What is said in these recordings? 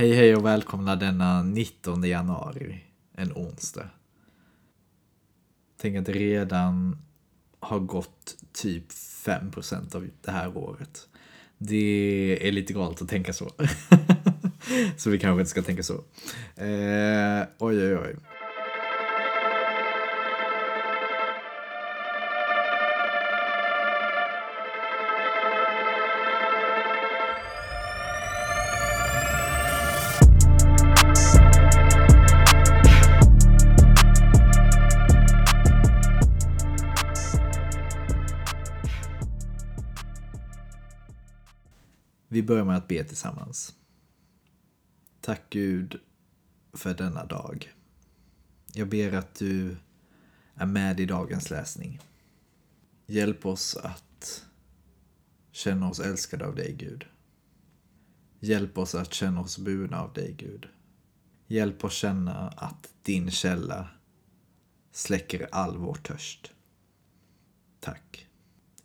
Hej hej och välkomna denna 19 januari, en onsdag. Tänk att det redan har gått typ 5% av det här året. Det är lite galet att tänka så. så vi kanske inte ska tänka så. Eh, oj oj oj. Vi börjar med att be tillsammans. Tack Gud för denna dag. Jag ber att du är med i dagens läsning. Hjälp oss att känna oss älskade av dig Gud. Hjälp oss att känna oss burna av dig Gud. Hjälp oss känna att din källa släcker all vår törst. Tack.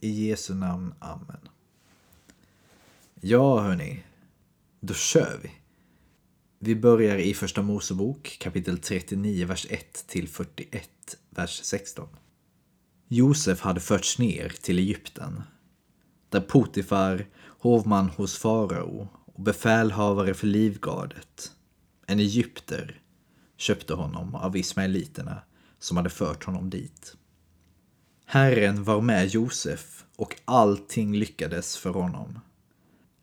I Jesu namn. Amen. Ja, hörni. Då kör vi. Vi börjar i Första Mosebok kapitel 39, vers 1 till 41, vers 16. Josef hade förts ner till Egypten, där Potifar, hovman hos farao och befälhavare för livgardet, en egypter, köpte honom av ismaeliterna som hade fört honom dit. Herren var med Josef och allting lyckades för honom.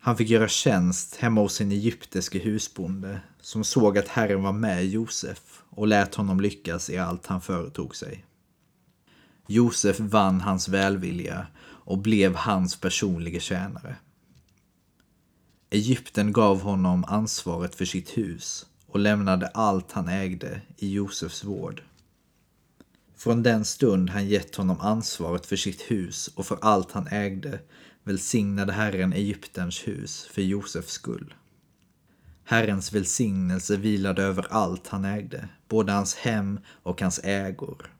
Han fick göra tjänst hemma hos sin egyptiske husbonde som såg att Herren var med Josef och lät honom lyckas i allt han företog sig. Josef vann hans välvilja och blev hans personliga tjänare. Egypten gav honom ansvaret för sitt hus och lämnade allt han ägde i Josefs vård. Från den stund han gett honom ansvaret för sitt hus och för allt han ägde välsignade Herren Egyptens hus för Josefs skull. Herrens välsignelse vilade över allt han ägde, både hans hem och hans ägor.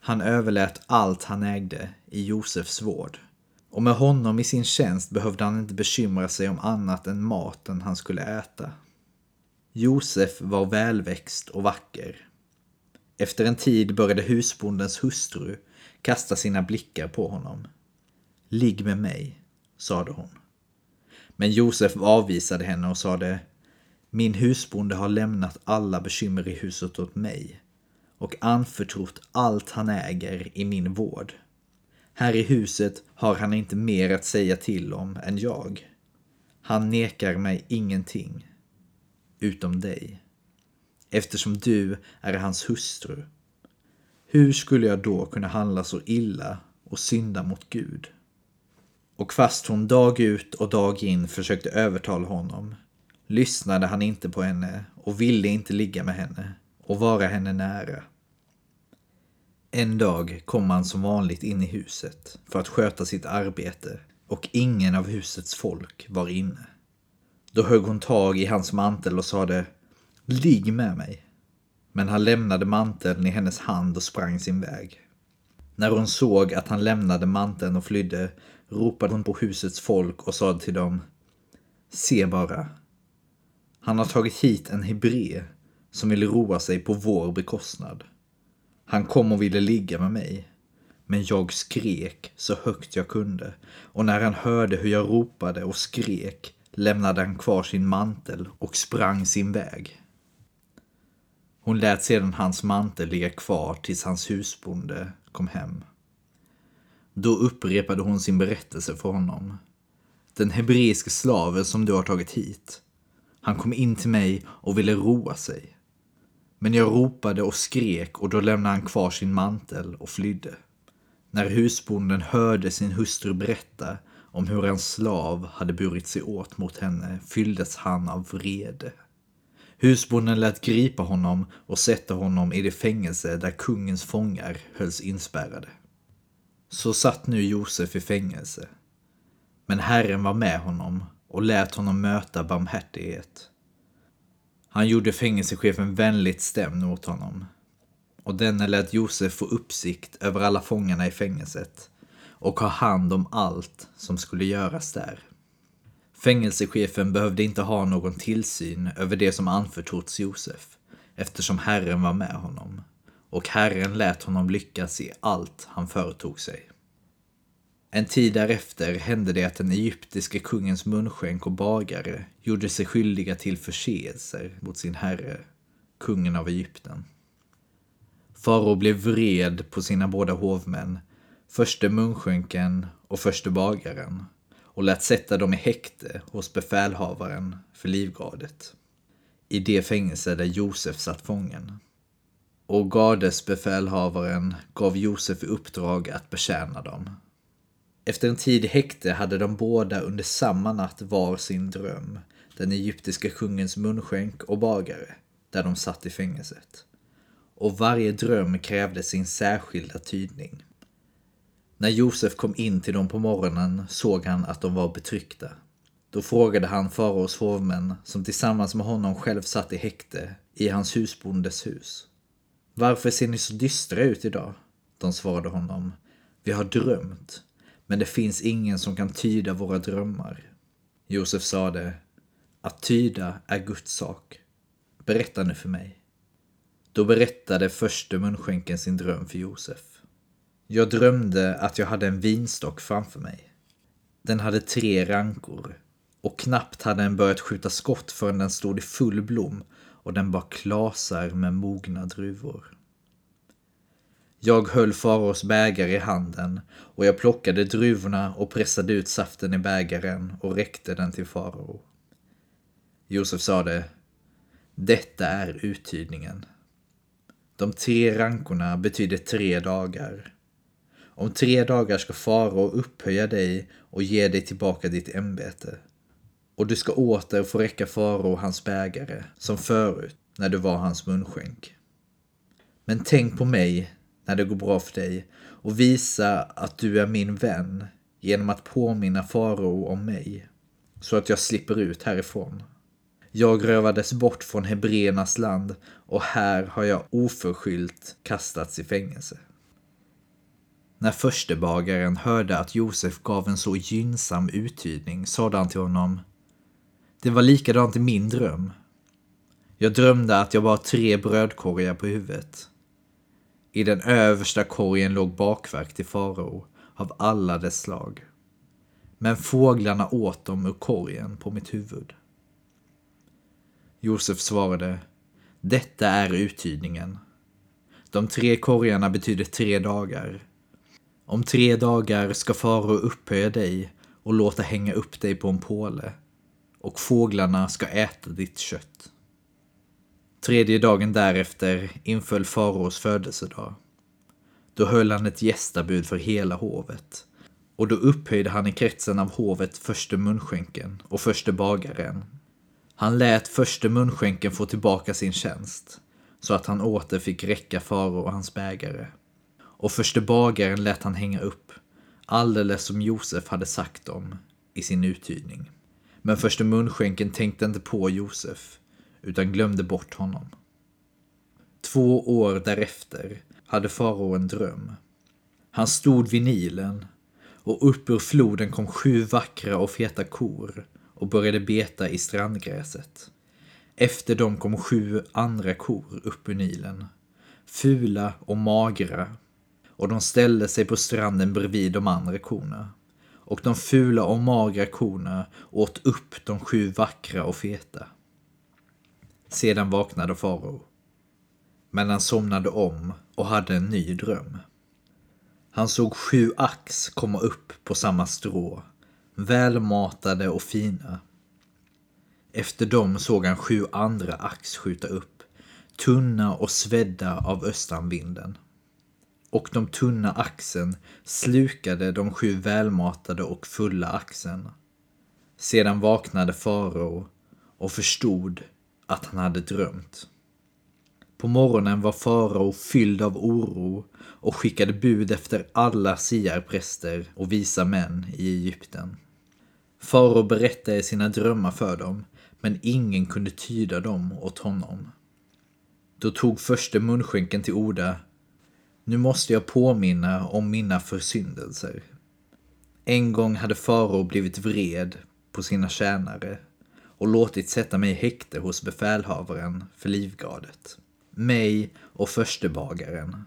Han överlät allt han ägde i Josefs vård. Och med honom i sin tjänst behövde han inte bekymra sig om annat än maten han skulle äta. Josef var välväxt och vacker. Efter en tid började husbondens hustru kasta sina blickar på honom. Ligg med mig, sade hon. Men Josef avvisade henne och sade Min husbonde har lämnat alla bekymmer i huset åt mig och anförtrott allt han äger i min vård. Här i huset har han inte mer att säga till om än jag. Han nekar mig ingenting, utom dig, eftersom du är hans hustru. Hur skulle jag då kunna handla så illa och synda mot Gud? Och fast hon dag ut och dag in försökte övertala honom lyssnade han inte på henne och ville inte ligga med henne och vara henne nära. En dag kom han som vanligt in i huset för att sköta sitt arbete och ingen av husets folk var inne. Då högg hon tag i hans mantel och sade Ligg med mig. Men han lämnade manteln i hennes hand och sprang sin väg. När hon såg att han lämnade manteln och flydde ropade hon på husets folk och sade till dem Se bara. Han har tagit hit en hebré som vill roa sig på vår bekostnad. Han kom och ville ligga med mig. Men jag skrek så högt jag kunde och när han hörde hur jag ropade och skrek lämnade han kvar sin mantel och sprang sin väg. Hon lät sedan hans mantel ligga kvar tills hans husbonde kom hem. Då upprepade hon sin berättelse för honom. Den hebreiske slaven som du har tagit hit. Han kom in till mig och ville roa sig. Men jag ropade och skrek och då lämnade han kvar sin mantel och flydde. När husbonden hörde sin hustru berätta om hur en slav hade burit sig åt mot henne fylldes han av vrede. Husbonden lät gripa honom och sätta honom i det fängelse där kungens fångar hölls inspärrade. Så satt nu Josef i fängelse. Men Herren var med honom och lät honom möta barmhärtighet. Han gjorde fängelsechefen vänligt stämd mot honom. Och denne lät Josef få uppsikt över alla fångarna i fängelset och ha hand om allt som skulle göras där. Fängelsechefen behövde inte ha någon tillsyn över det som anförtrotts Josef, eftersom Herren var med honom. Och Herren lät honom lyckas i allt han företog sig. En tid därefter hände det att den egyptiske kungens munskänk och bagare gjorde sig skyldiga till förseelser mot sin herre, kungen av Egypten. Farao blev vred på sina båda hovmän, förste munskänken och förste bagaren, och lät sätta dem i häkte hos befälhavaren för livgardet, i det fängelse där Josef satt fången. Och gardesbefälhavaren gav Josef i uppdrag att betjäna dem. Efter en tid i häkte hade de båda under samma natt var sin dröm, den egyptiska kungens munskänk och bagare, där de satt i fängelset. Och varje dröm krävde sin särskilda tydning. När Josef kom in till dem på morgonen såg han att de var betryckta. Då frågade han faraos hovmän, som tillsammans med honom själv satt i häkte, i hans husbondes hus. Varför ser ni så dystra ut idag? De svarade honom. Vi har drömt, men det finns ingen som kan tyda våra drömmar. Josef sade, att tyda är Guds sak. Berätta nu för mig. Då berättade förste munskänken sin dröm för Josef. Jag drömde att jag hade en vinstock framför mig. Den hade tre rankor och knappt hade den börjat skjuta skott förrän den stod i full blom och den bar klasar med mogna druvor. Jag höll faraos bägare i handen och jag plockade druvorna och pressade ut saften i bägaren och räckte den till farao. Josef sade, detta är uttydningen. De tre rankorna betyder tre dagar. Om tre dagar ska farao upphöja dig och ge dig tillbaka ditt ämbete. Och du ska åter få räcka farao hans bägare, som förut, när du var hans munskänk. Men tänk på mig när det går bra för dig och visa att du är min vän genom att påminna farao om mig, så att jag slipper ut härifrån. Jag rövades bort från hebreernas land och här har jag oförskyllt kastats i fängelse. När förstebagaren hörde att Josef gav en så gynnsam uttydning sade han till honom det var likadant i min dröm. Jag drömde att jag var tre brödkorgar på huvudet. I den översta korgen låg bakverk till farao av alla dess slag. Men fåglarna åt dem ur korgen på mitt huvud. Josef svarade, detta är uttydningen. De tre korgarna betyder tre dagar. Om tre dagar ska farao upphöja dig och låta hänga upp dig på en påle och fåglarna ska äta ditt kött. Tredje dagen därefter inföll faraos födelsedag. Då höll han ett gästabud för hela hovet och då upphöjde han i kretsen av hovet förste munskänken och förste bagaren han lät förste munskänken få tillbaka sin tjänst, så att han åter fick räcka farao och hans bägare. Och förste bagaren lät han hänga upp, alldeles som Josef hade sagt dem i sin uttydning. Men förste munskänken tänkte inte på Josef, utan glömde bort honom. Två år därefter hade farao en dröm. Han stod vid Nilen och upp ur floden kom sju vackra och feta kor och började beta i strandgräset. Efter dem kom sju andra kor upp ur Nilen. Fula och magra. Och de ställde sig på stranden bredvid de andra korna. Och de fula och magra korna åt upp de sju vackra och feta. Sedan vaknade farao. Men han somnade om och hade en ny dröm. Han såg sju ax komma upp på samma strå välmatade och fina. Efter dem såg han sju andra ax skjuta upp, tunna och svedda av östanvinden. Och de tunna axen slukade de sju välmatade och fulla axen. Sedan vaknade farao och förstod att han hade drömt. På morgonen var farao fylld av oro och skickade bud efter alla siarpräster och visa män i Egypten. Farao berättade sina drömmar för dem, men ingen kunde tyda dem åt honom. Då tog förste munskänken till orda. Nu måste jag påminna om mina försyndelser. En gång hade farao blivit vred på sina tjänare och låtit sätta mig i häkte hos befälhavaren för livgardet. Mig och förstebagaren.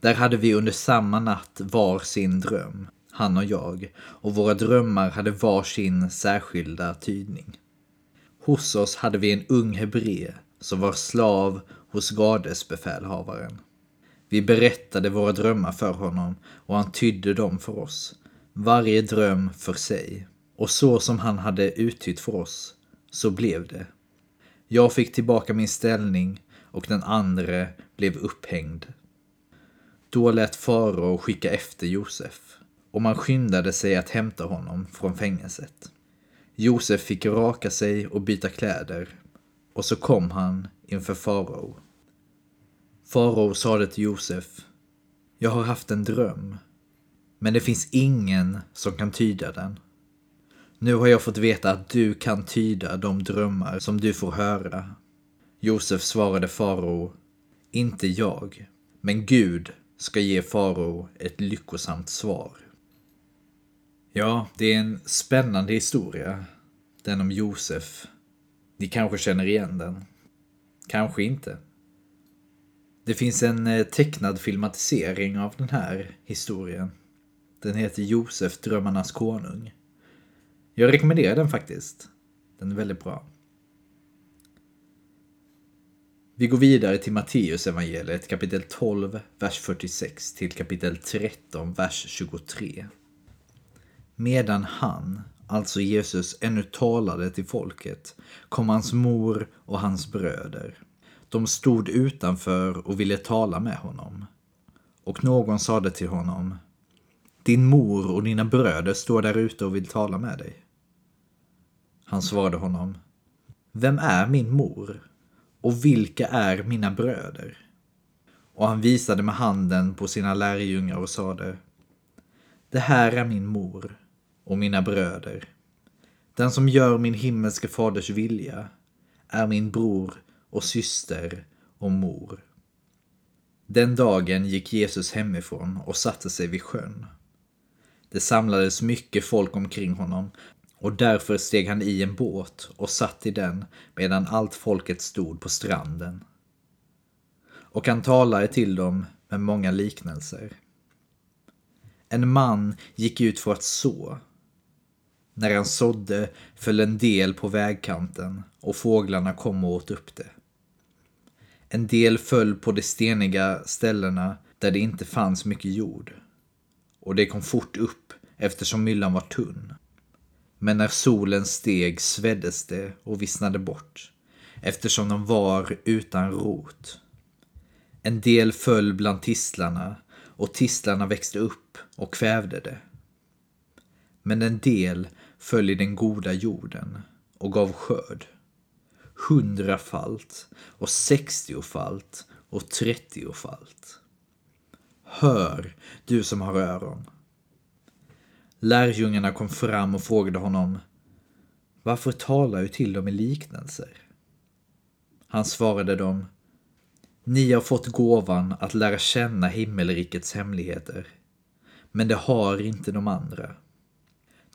Där hade vi under samma natt var sin dröm, han och jag, och våra drömmar hade var sin särskilda tydning. Hos oss hade vi en ung hebré som var slav hos gardesbefälhavaren. Vi berättade våra drömmar för honom och han tydde dem för oss, varje dröm för sig. Och så som han hade uttytt för oss, så blev det. Jag fick tillbaka min ställning och den andre blev upphängd. Då lät farao skicka efter Josef och man skyndade sig att hämta honom från fängelset. Josef fick raka sig och byta kläder och så kom han inför farao. Farao sade till Josef, jag har haft en dröm, men det finns ingen som kan tyda den. Nu har jag fått veta att du kan tyda de drömmar som du får höra. Josef svarade farao, inte jag, men Gud ska ge farao ett lyckosamt svar. Ja, det är en spännande historia. Den om Josef. Ni kanske känner igen den. Kanske inte. Det finns en eh, tecknad filmatisering av den här historien. Den heter Josef, drömmarnas konung. Jag rekommenderar den faktiskt. Den är väldigt bra. Vi går vidare till Matteus evangeliet kapitel 12, vers 46 till kapitel 13, vers 23. Medan han, alltså Jesus, ännu talade till folket kom hans mor och hans bröder. De stod utanför och ville tala med honom. Och någon sade till honom Din mor och dina bröder står där ute och vill tala med dig. Han svarade honom Vem är min mor? Och vilka är mina bröder? Och han visade med handen på sina lärjungar och sade Det här är min mor och mina bröder. Den som gör min himmelske faders vilja är min bror och syster och mor. Den dagen gick Jesus hemifrån och satte sig vid sjön. Det samlades mycket folk omkring honom och därför steg han i en båt och satt i den medan allt folket stod på stranden. Och han talade till dem med många liknelser. En man gick ut för att så. När han sådde föll en del på vägkanten och fåglarna kom och åt upp det. En del föll på de steniga ställena där det inte fanns mycket jord. Och det kom fort upp eftersom myllan var tunn. Men när solen steg sveddes det och vissnade bort eftersom de var utan rot. En del föll bland tistlarna och tistlarna växte upp och kvävde det. Men en del föll i den goda jorden och gav skörd. Hundrafalt och sextiofalt och trettiofalt. Hör, du som har öron. Lärjungarna kom fram och frågade honom Varför talar du till dem i liknelser? Han svarade dem Ni har fått gåvan att lära känna himmelrikets hemligheter, men det har inte de andra.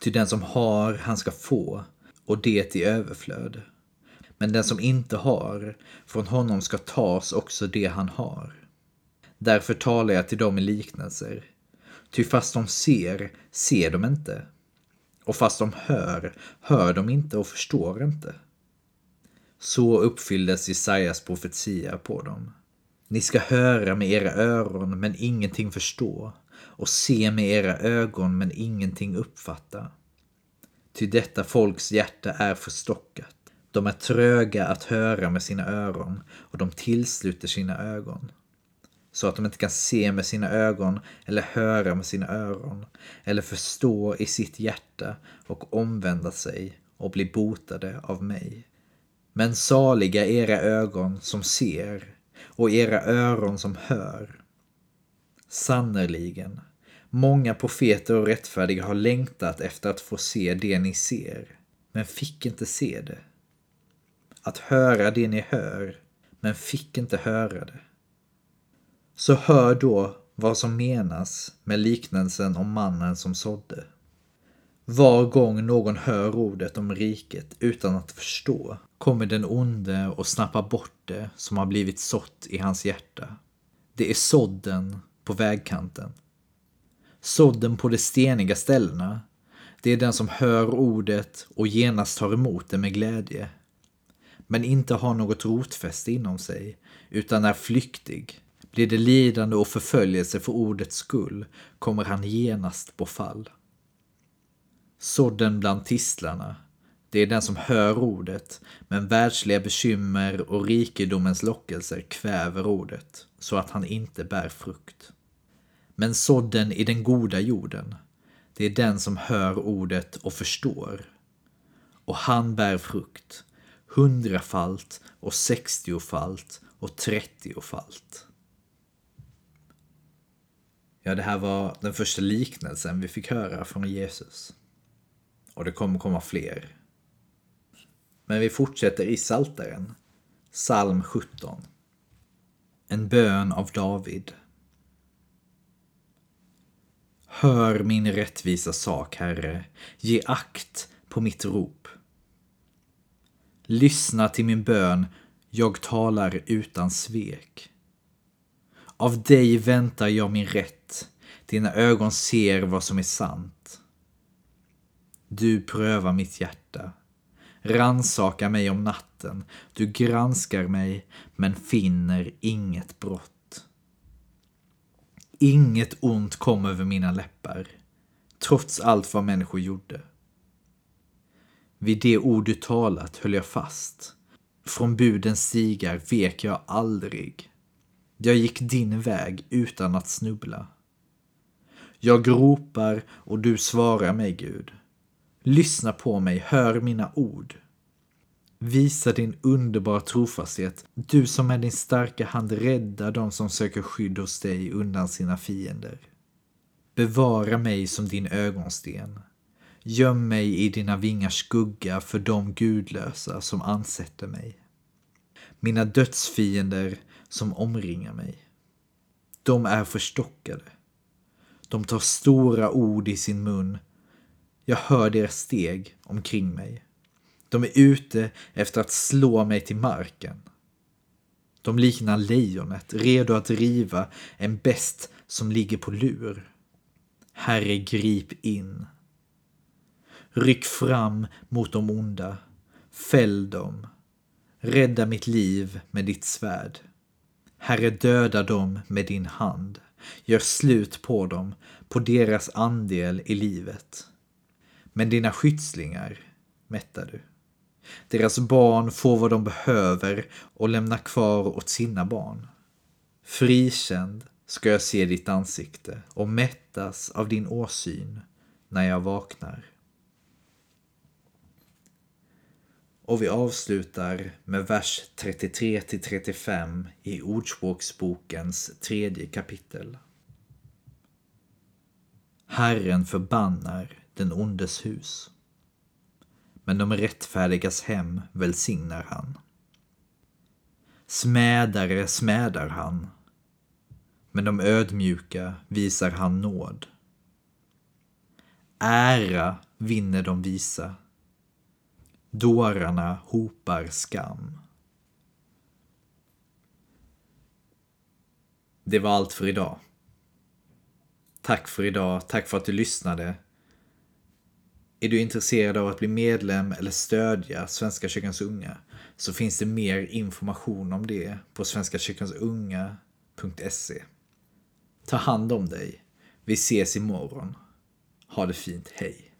Ty den som har, han ska få, och det i överflöd. Men den som inte har, från honom ska tas också det han har. Därför talar jag till dem i liknelser. Ty fast de ser, ser de inte. Och fast de hör, hör de inte och förstår inte. Så uppfylldes Jesajas profetia på dem. Ni ska höra med era öron men ingenting förstå och se med era ögon men ingenting uppfatta. Ty detta folks hjärta är förstockat. De är tröga att höra med sina öron och de tillsluter sina ögon. Så att de inte kan se med sina ögon eller höra med sina öron eller förstå i sitt hjärta och omvända sig och bli botade av mig. Men saliga era ögon som ser och era öron som hör. Sannerligen, många profeter och rättfärdiga har längtat efter att få se det ni ser, men fick inte se det. Att höra det ni hör, men fick inte höra det. Så hör då vad som menas med liknelsen om mannen som sådde. Var gång någon hör ordet om riket utan att förstå kommer den onde och snappar bort det som har blivit sått i hans hjärta. Det är sådden på vägkanten. Sådden på de steniga ställena. Det är den som hör ordet och genast tar emot det med glädje. Men inte har något rotfäste inom sig, utan är flyktig. Blir det lidande och förföljelse för ordets skull kommer han genast på fall. Sådden bland tistlarna. Det är den som hör ordet, men världsliga bekymmer och rikedomens lockelser kväver ordet, så att han inte bär frukt. Men sådden i den goda jorden, det är den som hör ordet och förstår. Och han bär frukt, hundrafalt och sextiofalt och trettiofalt. Ja, det här var den första liknelsen vi fick höra från Jesus. Och det kommer komma fler. Men vi fortsätter i Salteren, psalm 17. En bön av David. Hör min rättvisa sak, Herre. Ge akt på mitt rop. Lyssna till min bön, jag talar utan svek. Av dig väntar jag min rätt, dina ögon ser vad som är sant. Du prövar mitt hjärta, Ransaka mig om natten, du granskar mig men finner inget brott. Inget ont kom över mina läppar, trots allt vad människor gjorde. Vid det ord du talat höll jag fast. Från budens stigar vek jag aldrig. Jag gick din väg utan att snubbla. Jag ropar och du svarar mig, Gud. Lyssna på mig, hör mina ord. Visa din underbara trofasthet, du som med din starka hand räddar de som söker skydd hos dig undan sina fiender. Bevara mig som din ögonsten. Göm mig i dina vingars skugga för de gudlösa som ansätter mig. Mina dödsfiender som omringar mig. De är förstockade. De tar stora ord i sin mun. Jag hör deras steg omkring mig. De är ute efter att slå mig till marken. De liknar lejonet, redo att riva en bäst som ligger på lur. Herre, grip in. Ryck fram mot de onda. Fäll dem. Rädda mitt liv med ditt svärd. Herre, döda dem med din hand. Gör slut på dem, på deras andel i livet. Men dina skyddslingar mättar du. Deras barn får vad de behöver och lämnar kvar åt sina barn. Frikänd ska jag se ditt ansikte och mättas av din åsyn när jag vaknar. Och vi avslutar med vers 33 till 35 i Ordspråksbokens tredje kapitel. Herren förbannar den ondes hus. Men de rättfärdigas hem välsignar han. Smädare smädar han, men de ödmjuka visar han nåd. Ära vinner de visa, Dårarna hopar skam. Det var allt för idag. Tack för idag, tack för att du lyssnade. Är du intresserad av att bli medlem eller stödja Svenska kyrkans unga så finns det mer information om det på svenskakyrkansunga.se. Ta hand om dig. Vi ses imorgon. Ha det fint. Hej!